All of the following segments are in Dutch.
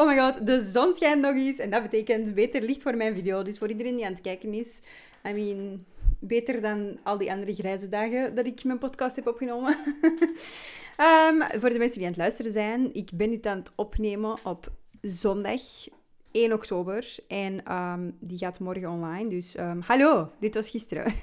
Oh my god, de zon schijnt nog eens. En dat betekent beter licht voor mijn video. Dus voor iedereen die aan het kijken is. I mean, beter dan al die andere grijze dagen dat ik mijn podcast heb opgenomen. Ehm, voor de mensen die aan het luisteren zijn. Ik ben dit aan het opnemen op zondag 1 oktober. En ehm, die gaat morgen online. Dus ehm, hallo, dit was gisteren.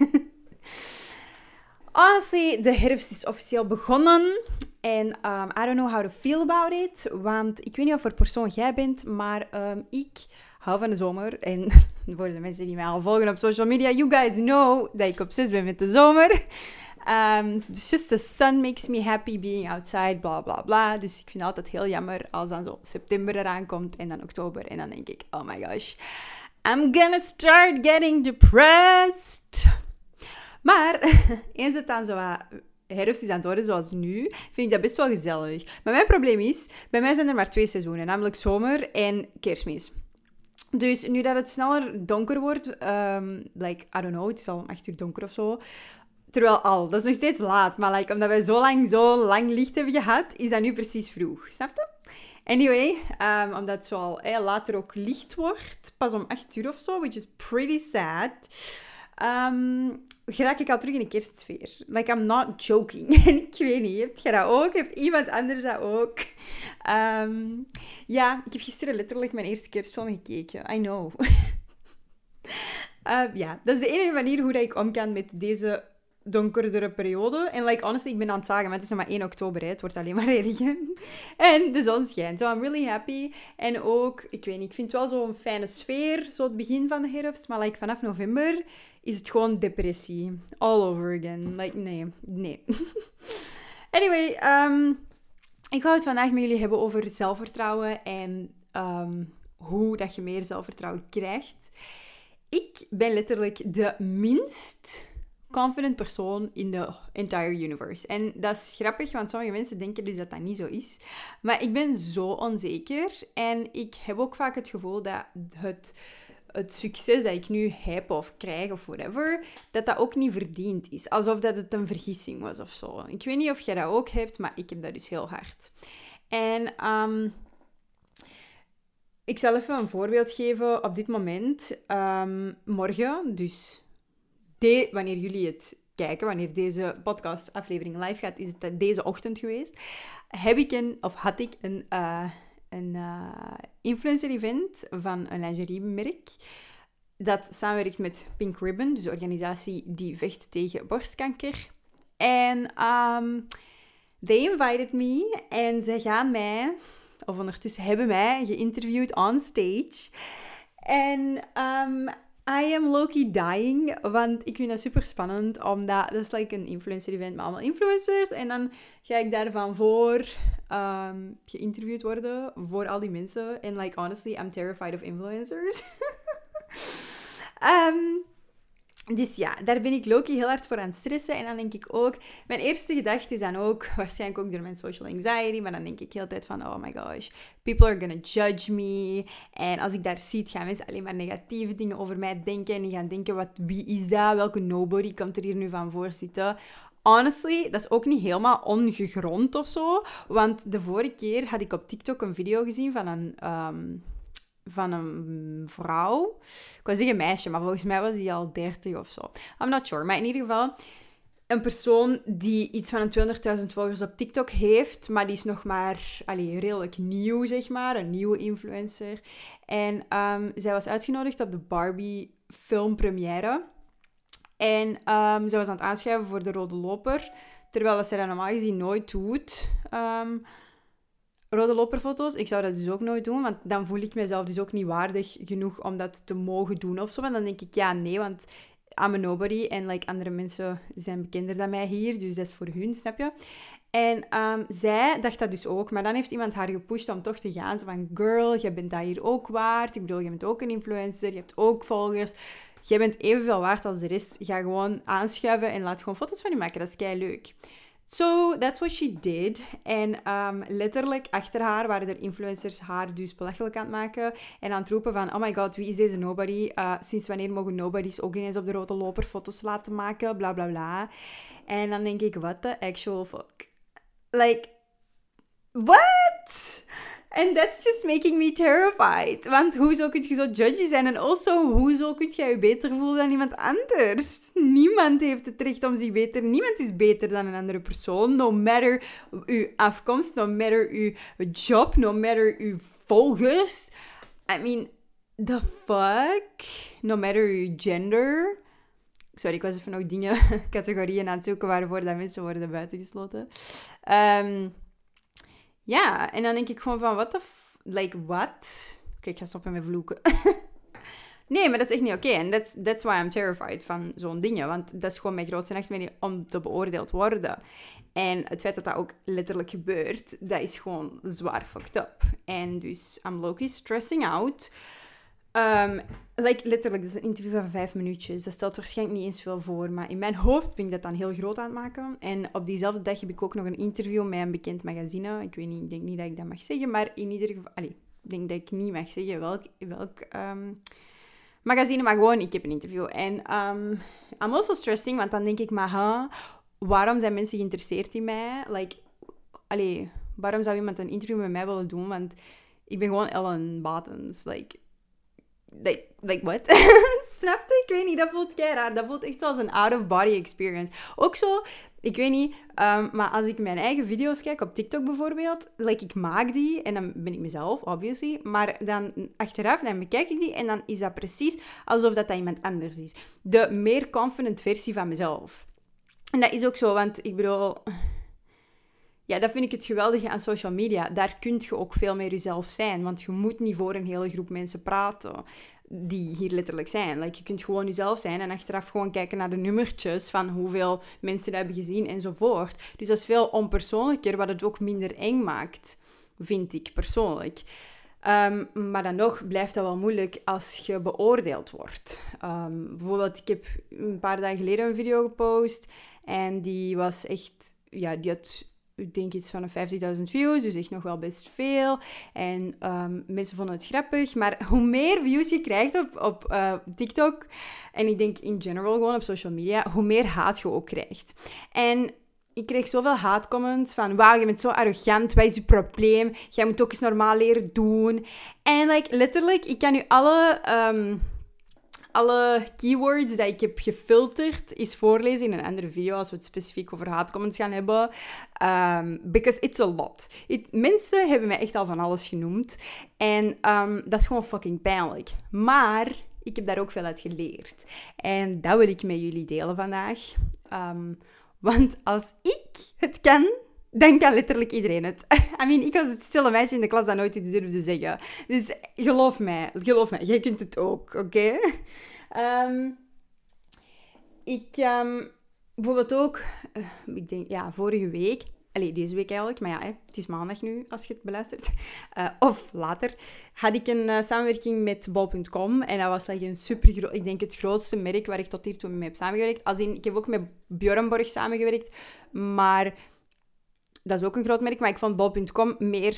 Honestly, de herfst is officieel begonnen. En um, I don't know how to feel about it. Want ik weet niet of voor persoon jij bent, maar um, ik hou van de zomer. En voor de mensen die mij al volgen op social media, you guys know dat ik obsessief ben met de zomer. Um, just the sun makes me happy being outside, bla bla bla. Dus ik vind het altijd heel jammer als dan zo september eraan komt en dan oktober. En dan denk ik, oh my gosh, I'm gonna start getting depressed. Maar eens het dan zo herfst is aan het worden, zoals nu, vind ik dat best wel gezellig. Maar mijn probleem is, bij mij zijn er maar twee seizoenen, namelijk zomer en kerstmis. Dus nu dat het sneller donker wordt, um, like, I don't know, het is al om 8 uur donker of zo. Terwijl al, dat is nog steeds laat, maar like, omdat wij zo lang, zo lang licht hebben gehad, is dat nu precies vroeg. Snap je? Anyway, um, omdat het zo al later ook licht wordt, pas om 8 uur of zo, which is pretty sad. Um, geraak ik al terug in de kerstsfeer. Like, I'm not joking. En ik weet niet, hebt jij dat ook? Heeft iemand anders dat ook? Um, ja, ik heb gisteren letterlijk mijn eerste kerstfilm gekeken. I know. uh, ja, dat is de enige manier hoe dat ik om kan met deze donkerdere periode. En like, honestly, ik ben aan het zagen, het is nog maar 1 oktober, het wordt alleen maar regen. en de zon schijnt. So I'm really happy. En ook, ik weet niet, ik vind het wel zo'n fijne sfeer, zo het begin van de herfst. Maar like, vanaf november is het gewoon depressie. All over again. Like, nee, nee. anyway, um, ik wou het vandaag met jullie hebben over zelfvertrouwen en um, hoe dat je meer zelfvertrouwen krijgt. Ik ben letterlijk de minst confident persoon in de entire universe. En dat is grappig, want sommige mensen denken dus dat dat niet zo is. Maar ik ben zo onzeker en ik heb ook vaak het gevoel dat het het succes dat ik nu heb of krijg of whatever, dat dat ook niet verdiend is. Alsof dat het een vergissing was of zo. Ik weet niet of jij dat ook hebt, maar ik heb dat dus heel hard. En um, ik zal even een voorbeeld geven op dit moment. Um, morgen, dus wanneer jullie het kijken, wanneer deze podcast-aflevering live gaat, is het deze ochtend geweest. Heb ik een, of had ik een, uh, een uh, influencer-event van een lingeriemerk. Dat samenwerkt met Pink Ribbon, dus de organisatie die vecht tegen borstkanker. En um, they invited me en ze gaan mij, of ondertussen hebben mij geïnterviewd on stage. En um, I am Loki dying, want ik vind dat super spannend, omdat dat is like een influencer event met allemaal influencers. En dan ga ik daarvan voor um, geïnterviewd worden voor al die mensen. En like honestly, I'm terrified of influencers. um, dus ja, daar ben ik Loki heel hard voor aan het stressen. En dan denk ik ook, mijn eerste gedachte is dan ook, waarschijnlijk ook door mijn social anxiety, maar dan denk ik heel tijd van, oh my gosh, people are gonna judge me. En als ik daar zie, gaan mensen alleen maar negatieve dingen over mij denken. En die gaan denken, wat, wie is dat? Welke nobody komt er hier nu van voor zitten? Honestly, dat is ook niet helemaal ongegrond of zo. Want de vorige keer had ik op TikTok een video gezien van een... Um, van een vrouw. Ik wou zeggen meisje, maar volgens mij was die al 30 of zo. I'm not sure. Maar in ieder geval een persoon die iets van een 200.000 volgers op TikTok heeft, maar die is nog maar allee, redelijk nieuw, zeg maar. Een nieuwe influencer. En um, zij was uitgenodigd op de Barbie filmpremière. En um, zij was aan het aanschuiven voor de Rode Loper. Terwijl dat zij dat normaal gezien nooit doet. Um, rode loperfoto's. Ik zou dat dus ook nooit doen, want dan voel ik mezelf dus ook niet waardig genoeg om dat te mogen doen of zo. En dan denk ik, ja, nee, want I'm a nobody en like, andere mensen zijn bekender dan mij hier, dus dat is voor hun, snap je? En um, zij dacht dat dus ook, maar dan heeft iemand haar gepusht om toch te gaan. Zo van, girl, je bent dat hier ook waard. Ik bedoel, je bent ook een influencer, je hebt ook volgers. Jij bent evenveel waard als de rest. Ga gewoon aanschuiven en laat gewoon foto's van je maken. Dat is kei leuk. So, that's what she did. En um, letterlijk achter haar waren er influencers haar dus belachelijk aan het maken. En aan het roepen van, oh my god, wie is deze nobody? Uh, sinds wanneer mogen nobodies ook ineens op de rode loper foto's laten maken? Bla, bla, bla. En dan denk ik, what the actual fuck? Like, what? And that's just making me terrified. Want hoezo kun je zo judgy zijn? En also, hoezo kun je je beter voelen dan iemand anders? Niemand heeft het recht om zich beter... Niemand is beter dan een andere persoon. No matter uw afkomst, no matter uw job, no matter uw volgers. I mean, the fuck? No matter uw gender. Sorry, ik was even nog dingen, categorieën aan het zoeken waarvoor dat mensen worden buitengesloten. Um, ja, en dan denk ik gewoon van, what the f... Like, what? Oké, ik ga stoppen met vloeken. nee, maar dat is echt niet oké. En that's, that's why I'm terrified van zo'n dingen. Want dat is gewoon mijn grootste nachtmerrie om te beoordeeld worden. En het feit dat dat ook letterlijk gebeurt, dat is gewoon zwaar fucked up. En dus, I'm low stressing out. Um, like, letterlijk, dat is een interview van vijf minuutjes. Dat stelt waarschijnlijk niet eens veel voor. Maar in mijn hoofd ben ik dat dan heel groot aan het maken. En op diezelfde dag heb ik ook nog een interview met een bekend magazine. Ik weet niet, ik denk niet dat ik dat mag zeggen. Maar in ieder geval... Allee, ik denk dat ik niet mag zeggen welk, welk um, magazine. Maar gewoon, ik heb een interview. En um, I'm also stressing, want dan denk ik, maar waarom zijn mensen geïnteresseerd in mij? Like, allee, waarom zou iemand een interview met mij willen doen? Want ik ben gewoon Ellen Buttons. Like like, like what? Snapte? Ik weet niet, dat voelt raar. Dat voelt echt zoals een out-of-body experience. Ook zo, ik weet niet, um, maar als ik mijn eigen video's kijk op TikTok bijvoorbeeld, like ik maak die en dan ben ik mezelf, obviously, maar dan achteraf, dan bekijk ik die en dan is dat precies alsof dat, dat iemand anders is. De meer confident versie van mezelf. En dat is ook zo, want ik bedoel ja, dat vind ik het geweldige aan social media. Daar kun je ook veel meer jezelf zijn. Want je moet niet voor een hele groep mensen praten die hier letterlijk zijn. Like, je kunt gewoon jezelf zijn en achteraf gewoon kijken naar de nummertjes van hoeveel mensen dat hebben gezien enzovoort. Dus dat is veel onpersoonlijker, wat het ook minder eng maakt, vind ik persoonlijk. Um, maar dan nog blijft dat wel moeilijk als je beoordeeld wordt. Um, bijvoorbeeld, ik heb een paar dagen geleden een video gepost en die was echt, ja, die had ik denk iets van 50.000 views, dus echt nog wel best veel. En um, mensen vonden het grappig. Maar hoe meer views je krijgt op, op uh, TikTok, en ik denk in general gewoon op social media, hoe meer haat je ook krijgt. En ik kreeg zoveel haatcomments van, wauw, je bent zo arrogant, wat is je probleem? Jij moet ook eens normaal leren doen. En like, letterlijk, ik kan nu alle... Um, alle keywords die ik heb gefilterd is voorlezen in een andere video als we het specifiek over haatcomments gaan hebben. Um, because it's a lot. mensen hebben mij echt al van alles genoemd. En um, dat is gewoon fucking pijnlijk. Maar ik heb daar ook veel uit geleerd. En dat wil ik met jullie delen vandaag. Um, want als ik het kan, dan kan letterlijk iedereen het. I mean, ik was het stille meisje in de klas dat nooit iets durfde zeggen. Dus geloof mij, geloof mij, jij kunt het ook, oké? Ehm, ik, um, bijvoorbeeld ook, uh, ik denk, ja, vorige week, Allee, deze week eigenlijk, maar ja, het is maandag nu als je het beluistert. Uh, of later, had ik een uh, samenwerking met bol.com. En dat was like, een super ik denk het grootste merk waar ik tot hiertoe mee heb samengewerkt. Als in, ik heb ook met Björnborg samengewerkt, maar dat is ook een groot merk. Maar ik vond bol.com meer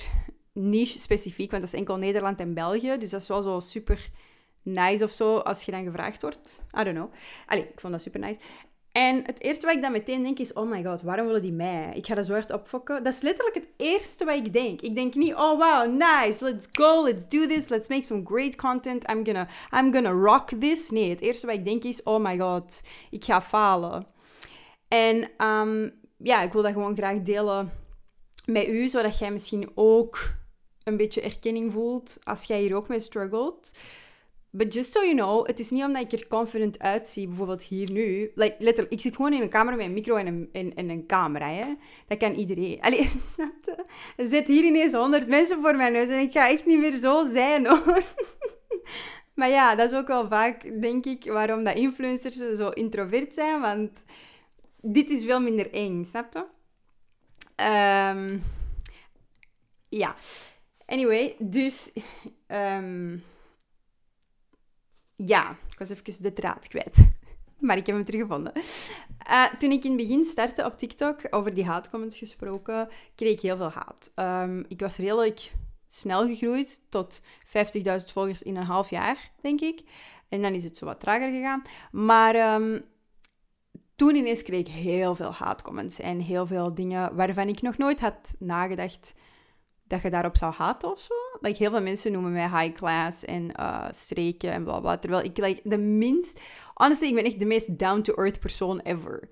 niche specifiek, want dat is enkel Nederland en België. Dus dat is wel zo super nice of zo als je dan gevraagd wordt. I don't know. Allee, ik vond dat super nice. En het eerste wat ik dan meteen denk is, oh my god, waarom willen die mij? Ik ga dat zo hard opfokken. Dat is letterlijk het eerste wat ik denk. Ik denk niet, oh wow, nice, let's go, let's do this, let's make some great content, I'm gonna, I'm gonna rock this. Nee, het eerste wat ik denk is, oh my god, ik ga falen. En um, ja, ik wil dat gewoon graag delen met u, zodat jij misschien ook een beetje erkenning voelt als jij hier ook mee struggelt. But just so you know, het is niet omdat ik er confident uitzie, bijvoorbeeld hier nu. Like, letterlijk, ik zit gewoon in een kamer met een micro en een, en, een camera. Hè? Dat kan iedereen. Allee, snap je? Er zitten hier ineens honderd mensen voor mijn neus en ik ga echt niet meer zo zijn, hoor. maar ja, dat is ook wel vaak, denk ik, waarom dat influencers zo introvert zijn. Want dit is veel minder eng, snap je? Um, ja. Anyway, dus... Um, ja, ik was even de draad kwijt. Maar ik heb hem teruggevonden. Uh, toen ik in het begin startte op TikTok, over die haatcomments gesproken, kreeg ik heel veel haat. Um, ik was redelijk snel gegroeid tot 50.000 volgers in een half jaar, denk ik. En dan is het zo wat trager gegaan. Maar toen ineens kreeg ik heel veel haatcomments en heel veel dingen waarvan ik nog nooit had nagedacht dat je daarop zou haten of zo. Heel veel mensen noemen mij high class en uh, streken en bla. Terwijl ik de minst... Honestly, ik ben echt de meest down-to-earth persoon ever.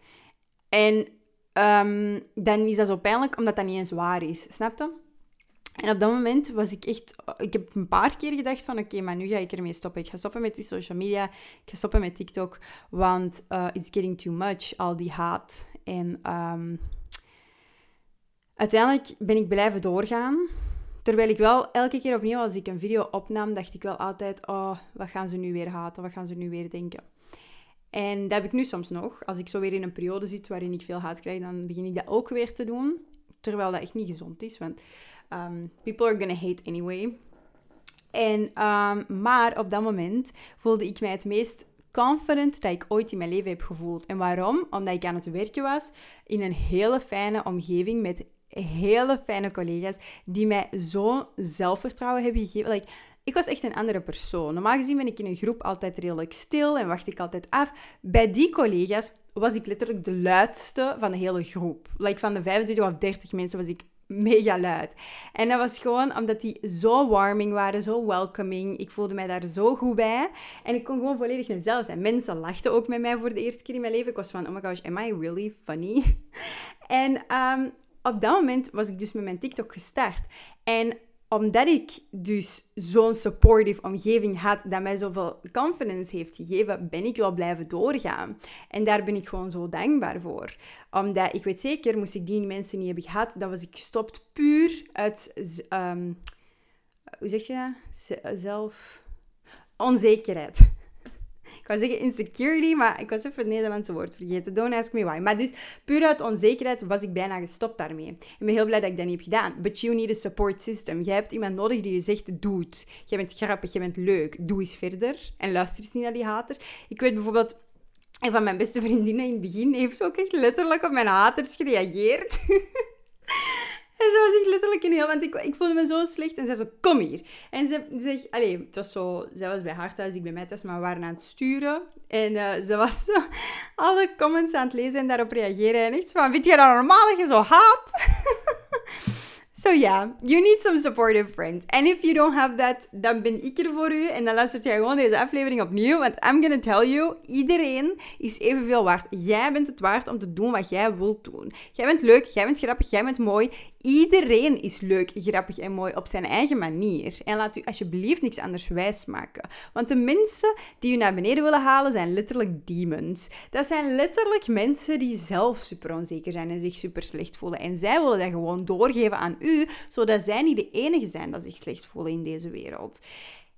En um, dan is dat zo pijnlijk, omdat dat niet eens waar is. Snap je? En op dat moment was ik echt... Ik heb een paar keer gedacht van... Oké, maar nu ga ik ermee stoppen. Ik ga stoppen met die social media. Ik ga stoppen met TikTok. Want uh, it's getting too much. Al die haat. En um, uiteindelijk ben ik blijven doorgaan. Terwijl ik wel elke keer opnieuw, als ik een video opnam, dacht ik wel altijd... Oh, wat gaan ze nu weer haten? Wat gaan ze nu weer denken? En dat heb ik nu soms nog. Als ik zo weer in een periode zit waarin ik veel haat krijg, dan begin ik dat ook weer te doen. Terwijl dat echt niet gezond is, want um, people are gonna hate anyway. En, um, maar op dat moment voelde ik mij het meest confident dat ik ooit in mijn leven heb gevoeld. En waarom? Omdat ik aan het werken was in een hele fijne omgeving met hele fijne collega's die mij zo zelfvertrouwen hebben gegeven. Like, ik was echt een andere persoon. Normaal gezien ben ik in een groep altijd redelijk stil en wacht ik altijd af. Bij die collega's was ik letterlijk de luidste van de hele groep. Like van de 25 of 30 mensen was ik mega luid. En dat was gewoon omdat die zo warming waren, zo welcoming. Ik voelde mij daar zo goed bij. En ik kon gewoon volledig mezelf zijn. Mensen lachten ook met mij voor de eerste keer in mijn leven. Ik was van, oh my gosh, am I really funny? En um, op dat moment was ik dus met mijn TikTok gestart. En omdat ik dus zo'n supportive omgeving had dat mij zoveel confidence heeft gegeven, ben ik wel blijven doorgaan. En daar ben ik gewoon zo dankbaar voor. Omdat ik weet zeker, moest ik die mensen niet hebben gehad, dan was ik gestopt puur uit, um, hoe zeg je dat? Zelf... Onzekerheid. Ik wou zeggen insecurity, maar ik was even het Nederlandse woord vergeten. Don't ask me why. Maar dus puur uit onzekerheid was ik bijna gestopt daarmee. Ik ben heel blij dat ik dat niet heb gedaan. But you need a support system. Jij hebt iemand nodig die je zegt, doe het. Jij bent grappig, jij bent leuk. Doe eens verder. En luister eens niet naar die haters. Ik weet bijvoorbeeld... Een van mijn beste vriendinnen in het begin heeft ook echt letterlijk op mijn haters gereageerd. Was letterlijk. Want ik, ik voelde me zo slecht. En zei zo, kom hier. En ze zegt... Allee, het was zo... Zij was bij haar thuis, ik bij mij thuis. Maar we waren aan het sturen. En uh, ze was alle comments aan het lezen en daarop reageren. En echt van, vind je dat normaal dat je zo haat? So yeah, you need some supportive friends. And if you don't have that, dan ben ik er voor u. En dan luistert jij gewoon deze aflevering opnieuw. Want I'm gonna tell you, iedereen is evenveel waard. Jij bent het waard om te doen wat jij wilt doen. Jij bent leuk, jij bent grappig, jij bent mooi. Iedereen is leuk, grappig en mooi op zijn eigen manier. En laat u alsjeblieft niks anders wijsmaken. Want de mensen die u naar beneden willen halen zijn letterlijk demons. Dat zijn letterlijk mensen die zelf super onzeker zijn en zich super slecht voelen. En zij willen dat gewoon doorgeven aan u, zodat zij niet de enige zijn dat zich slecht voelen in deze wereld.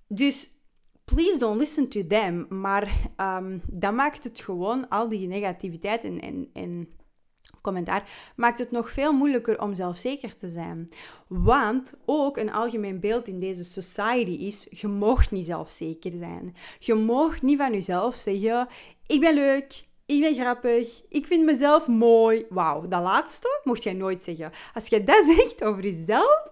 Dus please don't listen to them. Maar um, dat maakt het gewoon, al die negativiteit en, en, en commentaar, maakt het nog veel moeilijker om zelfzeker te zijn. Want ook een algemeen beeld in deze society is, je mag niet zelfzeker zijn. Je mag niet van jezelf zeggen, ik ben leuk, ik ben grappig, ik vind mezelf mooi. Wauw, dat laatste mocht jij nooit zeggen. Als je dat zegt over jezelf,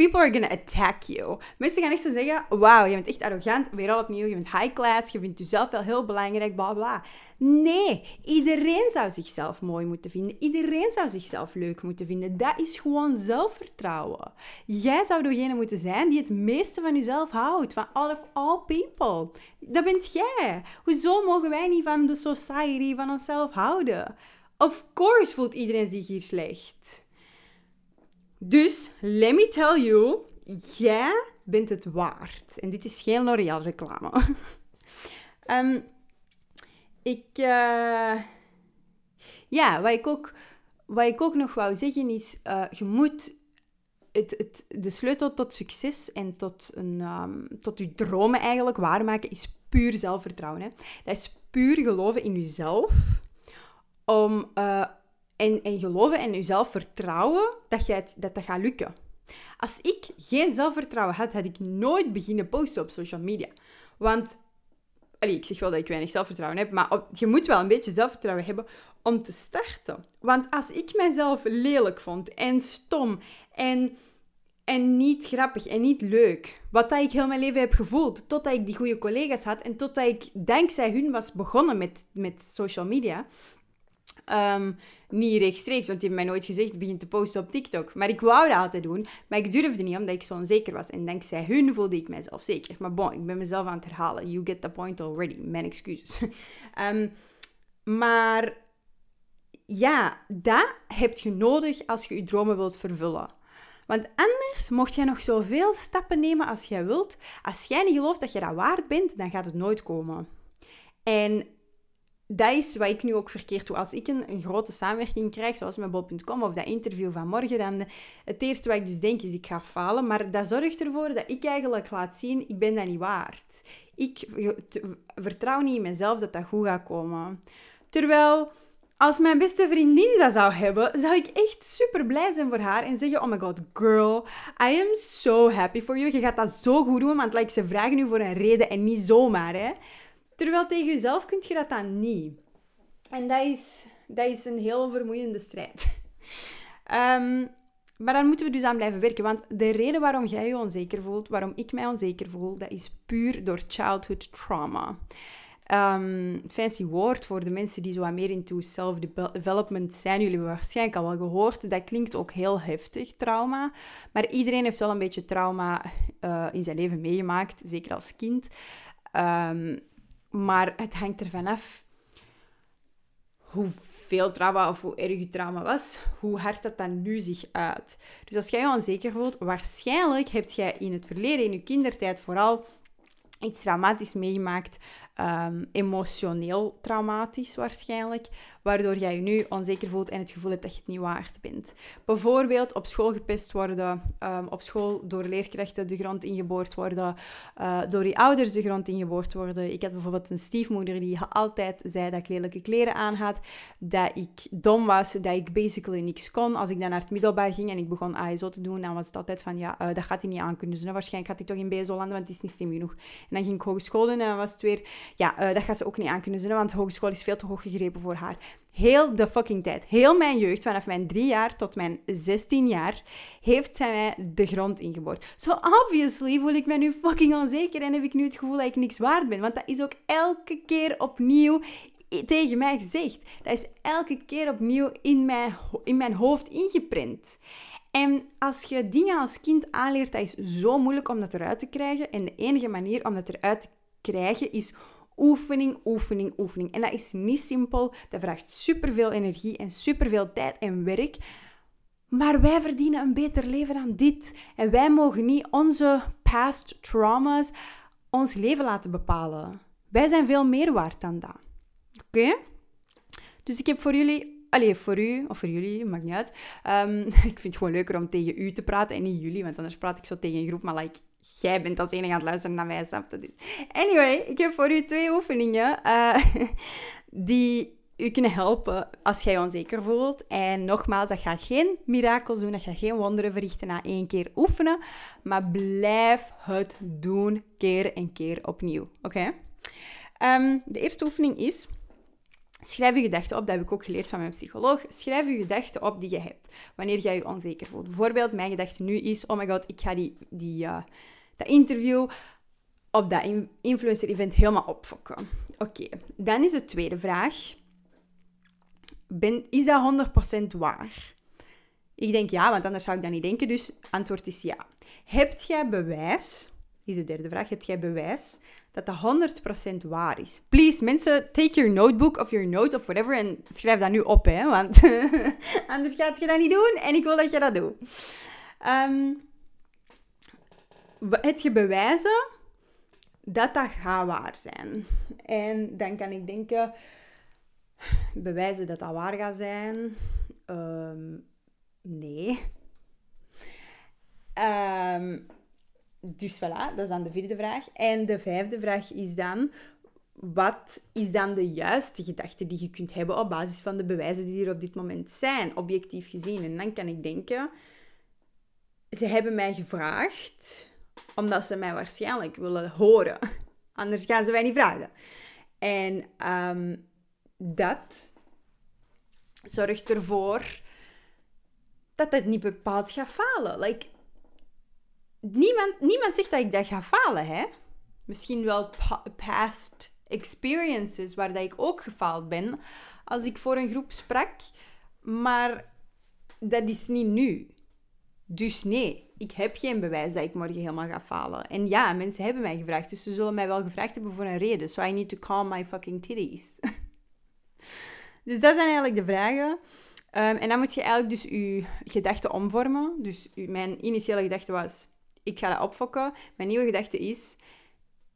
people are gonna attack you. Mensen gaan echt zo zeggen, wauw, je bent echt arrogant, weer al opnieuw, je bent high class, je vindt jezelf wel heel belangrijk, bla bla. Nee, iedereen zou zichzelf mooi moeten vinden. Iedereen zou zichzelf leuk moeten vinden. Dat is gewoon zelfvertrouwen. Jij zou degene moeten zijn die het meeste van jezelf houdt. Van all of all people. Dat bent jij. Hoezo mogen wij niet van de society, van onszelf houden? Of course voelt iedereen zich hier slecht. Dus, let me tell you, jij bent het waard. En dit is geen L'Oreal reclame. um, ik, uh, ja, wat ik, ook, ik ook nog wou zeggen is, uh, je moet het, het, de sleutel tot succes en tot, een, um, tot je dromen eigenlijk waarmaken is puur zelfvertrouwen. Hè? Dat is puur geloven in jezelf. Om, uh, en, en geloven en jezelf vertrouwen dat, jij het, dat dat gaat lukken. Als ik geen zelfvertrouwen had, had ik nooit beginnen posten op social media. Want Allee, ik zeg wel dat ik weinig zelfvertrouwen heb, maar je moet wel een beetje zelfvertrouwen hebben om te starten. Want als ik mezelf lelijk vond en stom en, en niet grappig en niet leuk, wat dat ik heel mijn leven heb gevoeld, totdat ik die goede collega's had en totdat ik dankzij hun was begonnen met, met social media, Ehm, niet rechtstreeks, want die hebben mij nooit gezegd, begin te posten op TikTok. Maar ik wou dat altijd doen, maar ik durfde niet, omdat ik zo onzeker was. En dankzij hun voelde ik mijzelf zeker. Maar bon, ik ben mezelf aan het herhalen. You get the point already. Mijn excuses. Ehm, maar ja, dat heb je nodig als je je dromen wilt vervullen. Want anders mocht jij nog zoveel stappen nemen als jij wilt. Als jij niet gelooft dat je dat waard bent, dan gaat het nooit komen. En dat is wat ik nu ook verkeerd doe. Als ik een, grote samenwerking krijg, zoals met Bol.com of dat interview van morgen, dan het eerste wat ik dus denk is, ik ga falen. Maar dat zorgt ervoor dat ik eigenlijk laat zien, ik ben dat niet waard. Ik vertrouw niet in mezelf dat dat goed gaat komen. Terwijl, als mijn beste vriendin dat zou hebben, zou ik echt super blij zijn voor haar en zeggen, oh my god, girl, I am so happy for you. Je gaat dat zo goed doen, want like, ze vragen nu voor een reden en niet zomaar, hè. Terwijl tegen jezelf kun je dat dan niet. En dat is, dat is een heel vermoeiende strijd. Ehm, maar dan moeten we dus aan blijven werken. Want de reden waarom jij je onzeker voelt, waarom ik mij onzeker voel, dat is puur door childhood trauma. Um, fancy woord voor de mensen die zo meer into self-development zijn. Jullie hebben waarschijnlijk al wel gehoord. Dat klinkt ook heel heftig, trauma. Maar iedereen heeft wel een beetje trauma uh, in zijn leven meegemaakt, zeker als kind. Um, maar het hangt ervan af hoeveel trauma of hoe erg je trauma was, hoe hard dat dan nu zich uit. Dus als jij je onzeker voelt, waarschijnlijk heb jij in het verleden, in je kindertijd vooral, iets traumatisch meegemaakt, um, emotioneel traumatisch waarschijnlijk, waardoor jij je nu onzeker voelt en het gevoel hebt dat je het niet waard bent. Bijvoorbeeld op school gepest worden, um, op school door leerkrachten de grond ingeboord worden, uh, door je ouders de grond ingeboord worden. Ik had bijvoorbeeld een stiefmoeder die altijd zei dat ik lelijke kleren aan had, dat ik dom was, dat ik basically niks kon. Als ik dan naar het middelbaar ging en ik begon ASO te doen, dan was het altijd van, ja, uh, dat gaat hij niet aankunnen. Dus waarschijnlijk gaat hij toch in BSO landen, want het is niet slim genoeg. En dan ging ik hogeschool doen en dan was het weer, ja, uh, dat gaat ze ook niet aankunnen, want hogeschool is veel te hoog gegrepen voor haar. Heel de fucking tijd. Heel mijn jeugd, vanaf mijn drie jaar tot mijn 16 jaar, heeft zij mij de grond ingeboord. So obviously voel ik me nu fucking onzeker en heb ik nu het gevoel dat ik niks waard ben. Want dat is ook elke keer opnieuw tegen mij gezegd. Dat is elke keer opnieuw in mijn, in mijn hoofd ingeprint. En als je dingen als kind aanleert, dat is zo moeilijk om dat eruit te krijgen. En de enige manier om dat eruit te krijgen is oefening, oefening, oefening. En dat is niet simpel. Dat vraagt superveel energie en superveel tijd en werk. Maar wij verdienen een beter leven dan dit. En wij mogen niet onze past trauma's ons leven laten bepalen. Wij zijn veel meer waard dan dat. Oké? Dus ik heb voor jullie Allee, voor u of voor jullie, maakt niet uit. Um, ik vind het gewoon leuker om tegen u te praten en niet jullie, want anders praat ik zo tegen een groep. Maar like, jij bent als enige aan het luisteren naar mij, snap Dus. Anyway, ik heb voor u twee oefeningen uh, die u kunnen helpen als jij je onzeker voelt. En nogmaals, dat gaat geen mirakels doen, dat gaat geen wonderen verrichten na één keer oefenen. Maar blijf het doen, keer en keer opnieuw. Oké? Ehm, de eerste oefening is Schrijf je gedachten op, dat heb ik ook geleerd van mijn psycholoog. Schrijf je gedachten op die je hebt wanneer jij je onzeker voelt. Bijvoorbeeld, mijn gedachte nu is: oh my god, ik ga die, die, uh, dat interview op dat influencer-event helemaal opfokken. Oké, dan is de tweede vraag: is dat 100% waar? Ik denk ja, want anders zou ik dat niet denken, dus antwoord is ja. Hebt jij bewijs, is de derde vraag, hebt jij bewijs dat dat 100% waar is. Please, mensen, take your notebook of your note of whatever en schrijf dat nu op, hè, want anders gaat je dat niet doen en ik wil dat je dat doet. Um, het je bewijzen dat dat gaat waar zijn. En dan kan ik denken, bewijzen dat dat waar gaat zijn? Um, nee. Um, dus voilà, dat is dan de vierde vraag. En de vijfde vraag is dan, wat is dan de juiste gedachte die je kunt hebben op basis van de bewijzen die er op dit moment zijn, objectief gezien? En dan kan ik denken, ze hebben mij gevraagd omdat ze mij waarschijnlijk willen horen. Anders gaan ze mij niet vragen. En ehm, dat zorgt ervoor dat het niet bepaald gaat falen. Like, niemand, niemand zegt dat ik dat ga falen, hè? Misschien wel past experiences waar dat ik ook gefaald ben als ik voor een groep sprak. Maar dat is niet nu. Dus nee, ik heb geen bewijs dat ik morgen helemaal ga falen. En ja, mensen hebben mij gevraagd, dus ze zullen mij wel gevraagd hebben voor een reden. So I need to calm my fucking titties. dus dat zijn eigenlijk de vragen. Ehm, en dan moet je eigenlijk dus je gedachten omvormen. Dus mijn initiële gedachte was, ik ga dat opfokken. Mijn nieuwe gedachte is,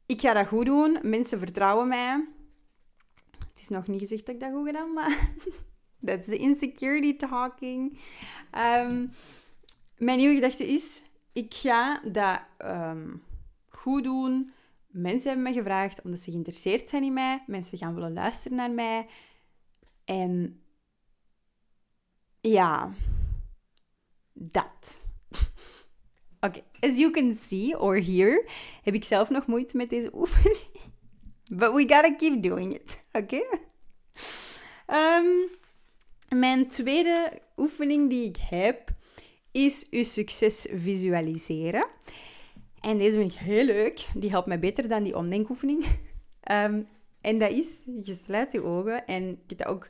ik ga dat goed doen. Mensen vertrouwen mij. Het is nog niet gezegd dat ik dat goed gedaan, maar that's the insecurity talking. Um, mijn nieuwe gedachte is, ik ga dat um, goed doen. Mensen hebben me gevraagd omdat ze geïnteresseerd zijn in mij. Mensen gaan willen luisteren naar mij. En ja, dat. Oké, as you can see or hear, heb ik zelf nog moeite met deze oefening. But we gotta keep doing it, oké? Okay? Ehm, mijn tweede oefening die ik heb is uw succes visualiseren. En deze vind ik heel leuk. Die helpt mij beter dan die omdenkoefening. Um, en dat is, je sluit je ogen en je hebt ook...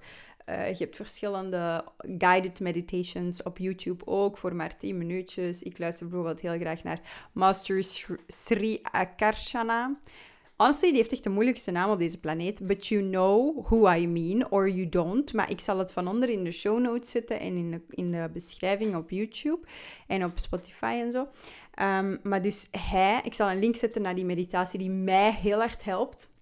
Uh, je hebt verschillende guided meditations op YouTube ook voor maar 10 minuutjes. Ik luister bijvoorbeeld heel graag naar Master Sri Akarshana. Honestly, die heeft echt de moeilijkste naam op deze planeet. But you know who I mean, or you don't. Maar ik zal het van onder in de show notes zetten en in de, in de beschrijving op YouTube en op Spotify en zo. Um, maar dus hij, ik zal een link zetten naar die meditatie die mij heel hard helpt.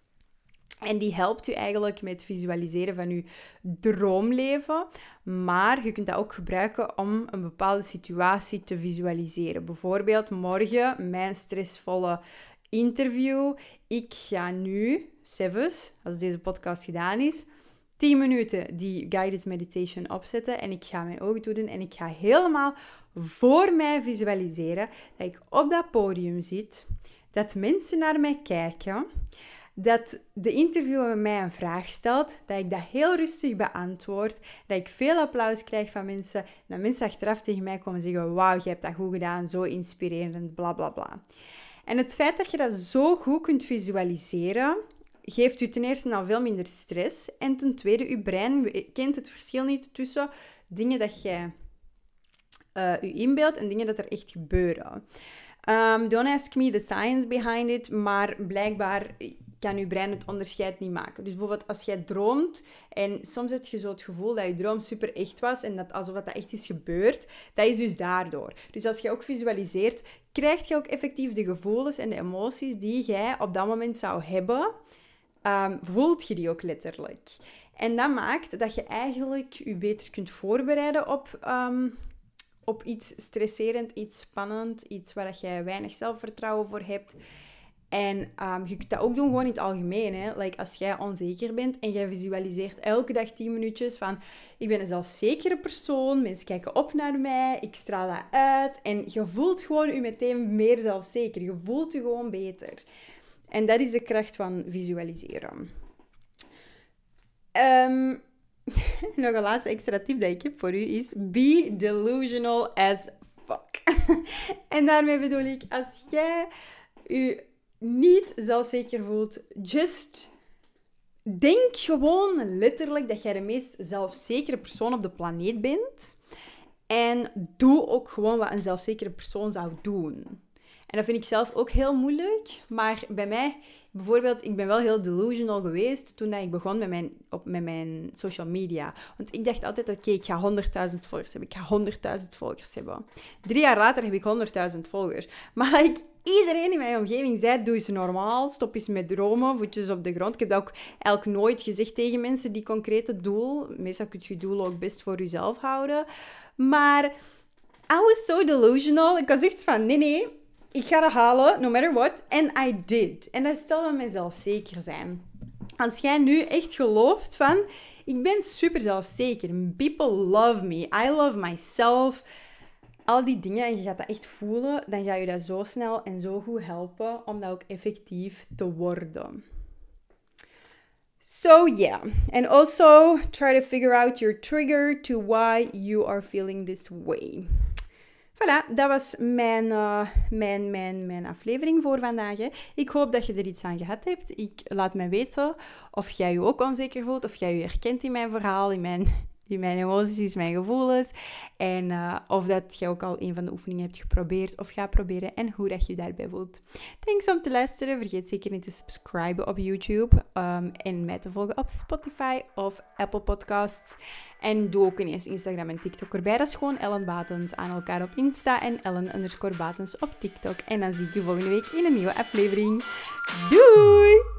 En die helpt u eigenlijk met visualiseren van uw droomleven. Maar je kunt dat ook gebruiken om een bepaalde situatie te visualiseren. Bijvoorbeeld morgen mijn stressvolle interview. Ik ga nu, zelfs, als deze podcast gedaan is, 10 minuten die guided meditation opzetten. En ik ga mijn ogen doen en ik ga helemaal voor mij visualiseren dat ik op dat podium zit, dat mensen naar mij kijken, dat de interviewer mij een vraag stelt, dat ik dat heel rustig beantwoord, dat ik veel applaus krijg van mensen, en dat mensen achteraf tegen mij komen zeggen, wauw, je hebt dat goed gedaan, zo inspirerend, bla bla bla. En het feit dat je dat zo goed kunt visualiseren, geeft u ten eerste al veel minder stress. En ten tweede, uw brein kent het verschil niet tussen dingen dat jij uh, u inbeeldt en dingen dat er echt gebeuren. Um, don't ask me the science behind it, maar blijkbaar kan je brein het onderscheid niet maken. Dus bijvoorbeeld als jij droomt en soms heb je zo het gevoel dat je droom super echt was en dat alsof dat echt is gebeurd, dat is dus daardoor. Dus als je ook visualiseert, krijg je ook effectief de gevoelens en de emoties die jij op dat moment zou hebben, um, voelt je die ook letterlijk. En dat maakt dat je eigenlijk je beter kunt voorbereiden op, um, op iets stresserend, iets spannend, iets waar je weinig zelfvertrouwen voor hebt. En um, je kunt dat ook doen gewoon in het algemeen. Hè? Like als jij onzeker bent en jij visualiseert elke dag 10 minuutjes van ik ben een zelfzekere persoon, mensen kijken op naar mij, ik straal dat uit. En je voelt gewoon je meteen meer zelfzeker. Je voelt je gewoon beter. En dat is de kracht van visualiseren. Um, nog een laatste extra tip dat ik heb voor u is: be delusional as fuck. en daarmee bedoel ik, als jij je niet zelfzeker voelt, just denk gewoon letterlijk dat jij de meest zelfzekere persoon op de planeet bent. En doe ook gewoon wat een zelfzekere persoon zou doen. En dat vind ik zelf ook heel moeilijk. Maar bij mij, bijvoorbeeld, ik ben wel heel delusional geweest toen ik begon met mijn, op, met mijn social media. Want ik dacht altijd, oké, ik ga 100.000 volgers hebben. Ik ga 100.000 volgers hebben. Drie jaar later heb ik 100.000 volgers. Maar ik iedereen in mijn omgeving zei, doe eens normaal, stop eens met dromen, voetjes op de grond. Ik heb dat ook eigenlijk nooit gezegd tegen mensen, die concrete doel. Meestal kun je je doel ook best voor jezelf houden. Maar I was so delusional. Ik was echt van, nee, nee, ik ga dat halen, no matter what. And I did. En dat stelde mezelf zeker zijn. Als jij nu echt gelooft van, ik ben super zelfzeker. People love me. I love myself al die dingen en je gaat dat echt voelen, dan ga je dat zo snel en zo goed helpen om dat ook effectief te worden. So yeah, and also try to figure out your trigger to why you are feeling this way. Voilà, dat was mijn, uh, mijn, mijn, mijn aflevering voor vandaag. Hè. Ik hoop dat je er iets aan gehad hebt. Ik laat mij weten of jij je ook onzeker voelt, of jij je herkent in mijn verhaal, in mijn die mijn emoties, mijn gevoelens. En uh, of dat je ook al een van de oefeningen hebt geprobeerd of gaat proberen en hoe dat je daarbij voelt. Thanks om te luisteren. Vergeet zeker niet te subscriben op YouTube um, en mij te volgen op Spotify of Apple Podcasts. En doe ook ineens Instagram en TikTok erbij. Dat is gewoon Ellen Batens aan elkaar op Insta en Ellen underscore Batens op TikTok. En dan zie ik je volgende week in een nieuwe aflevering. Doei!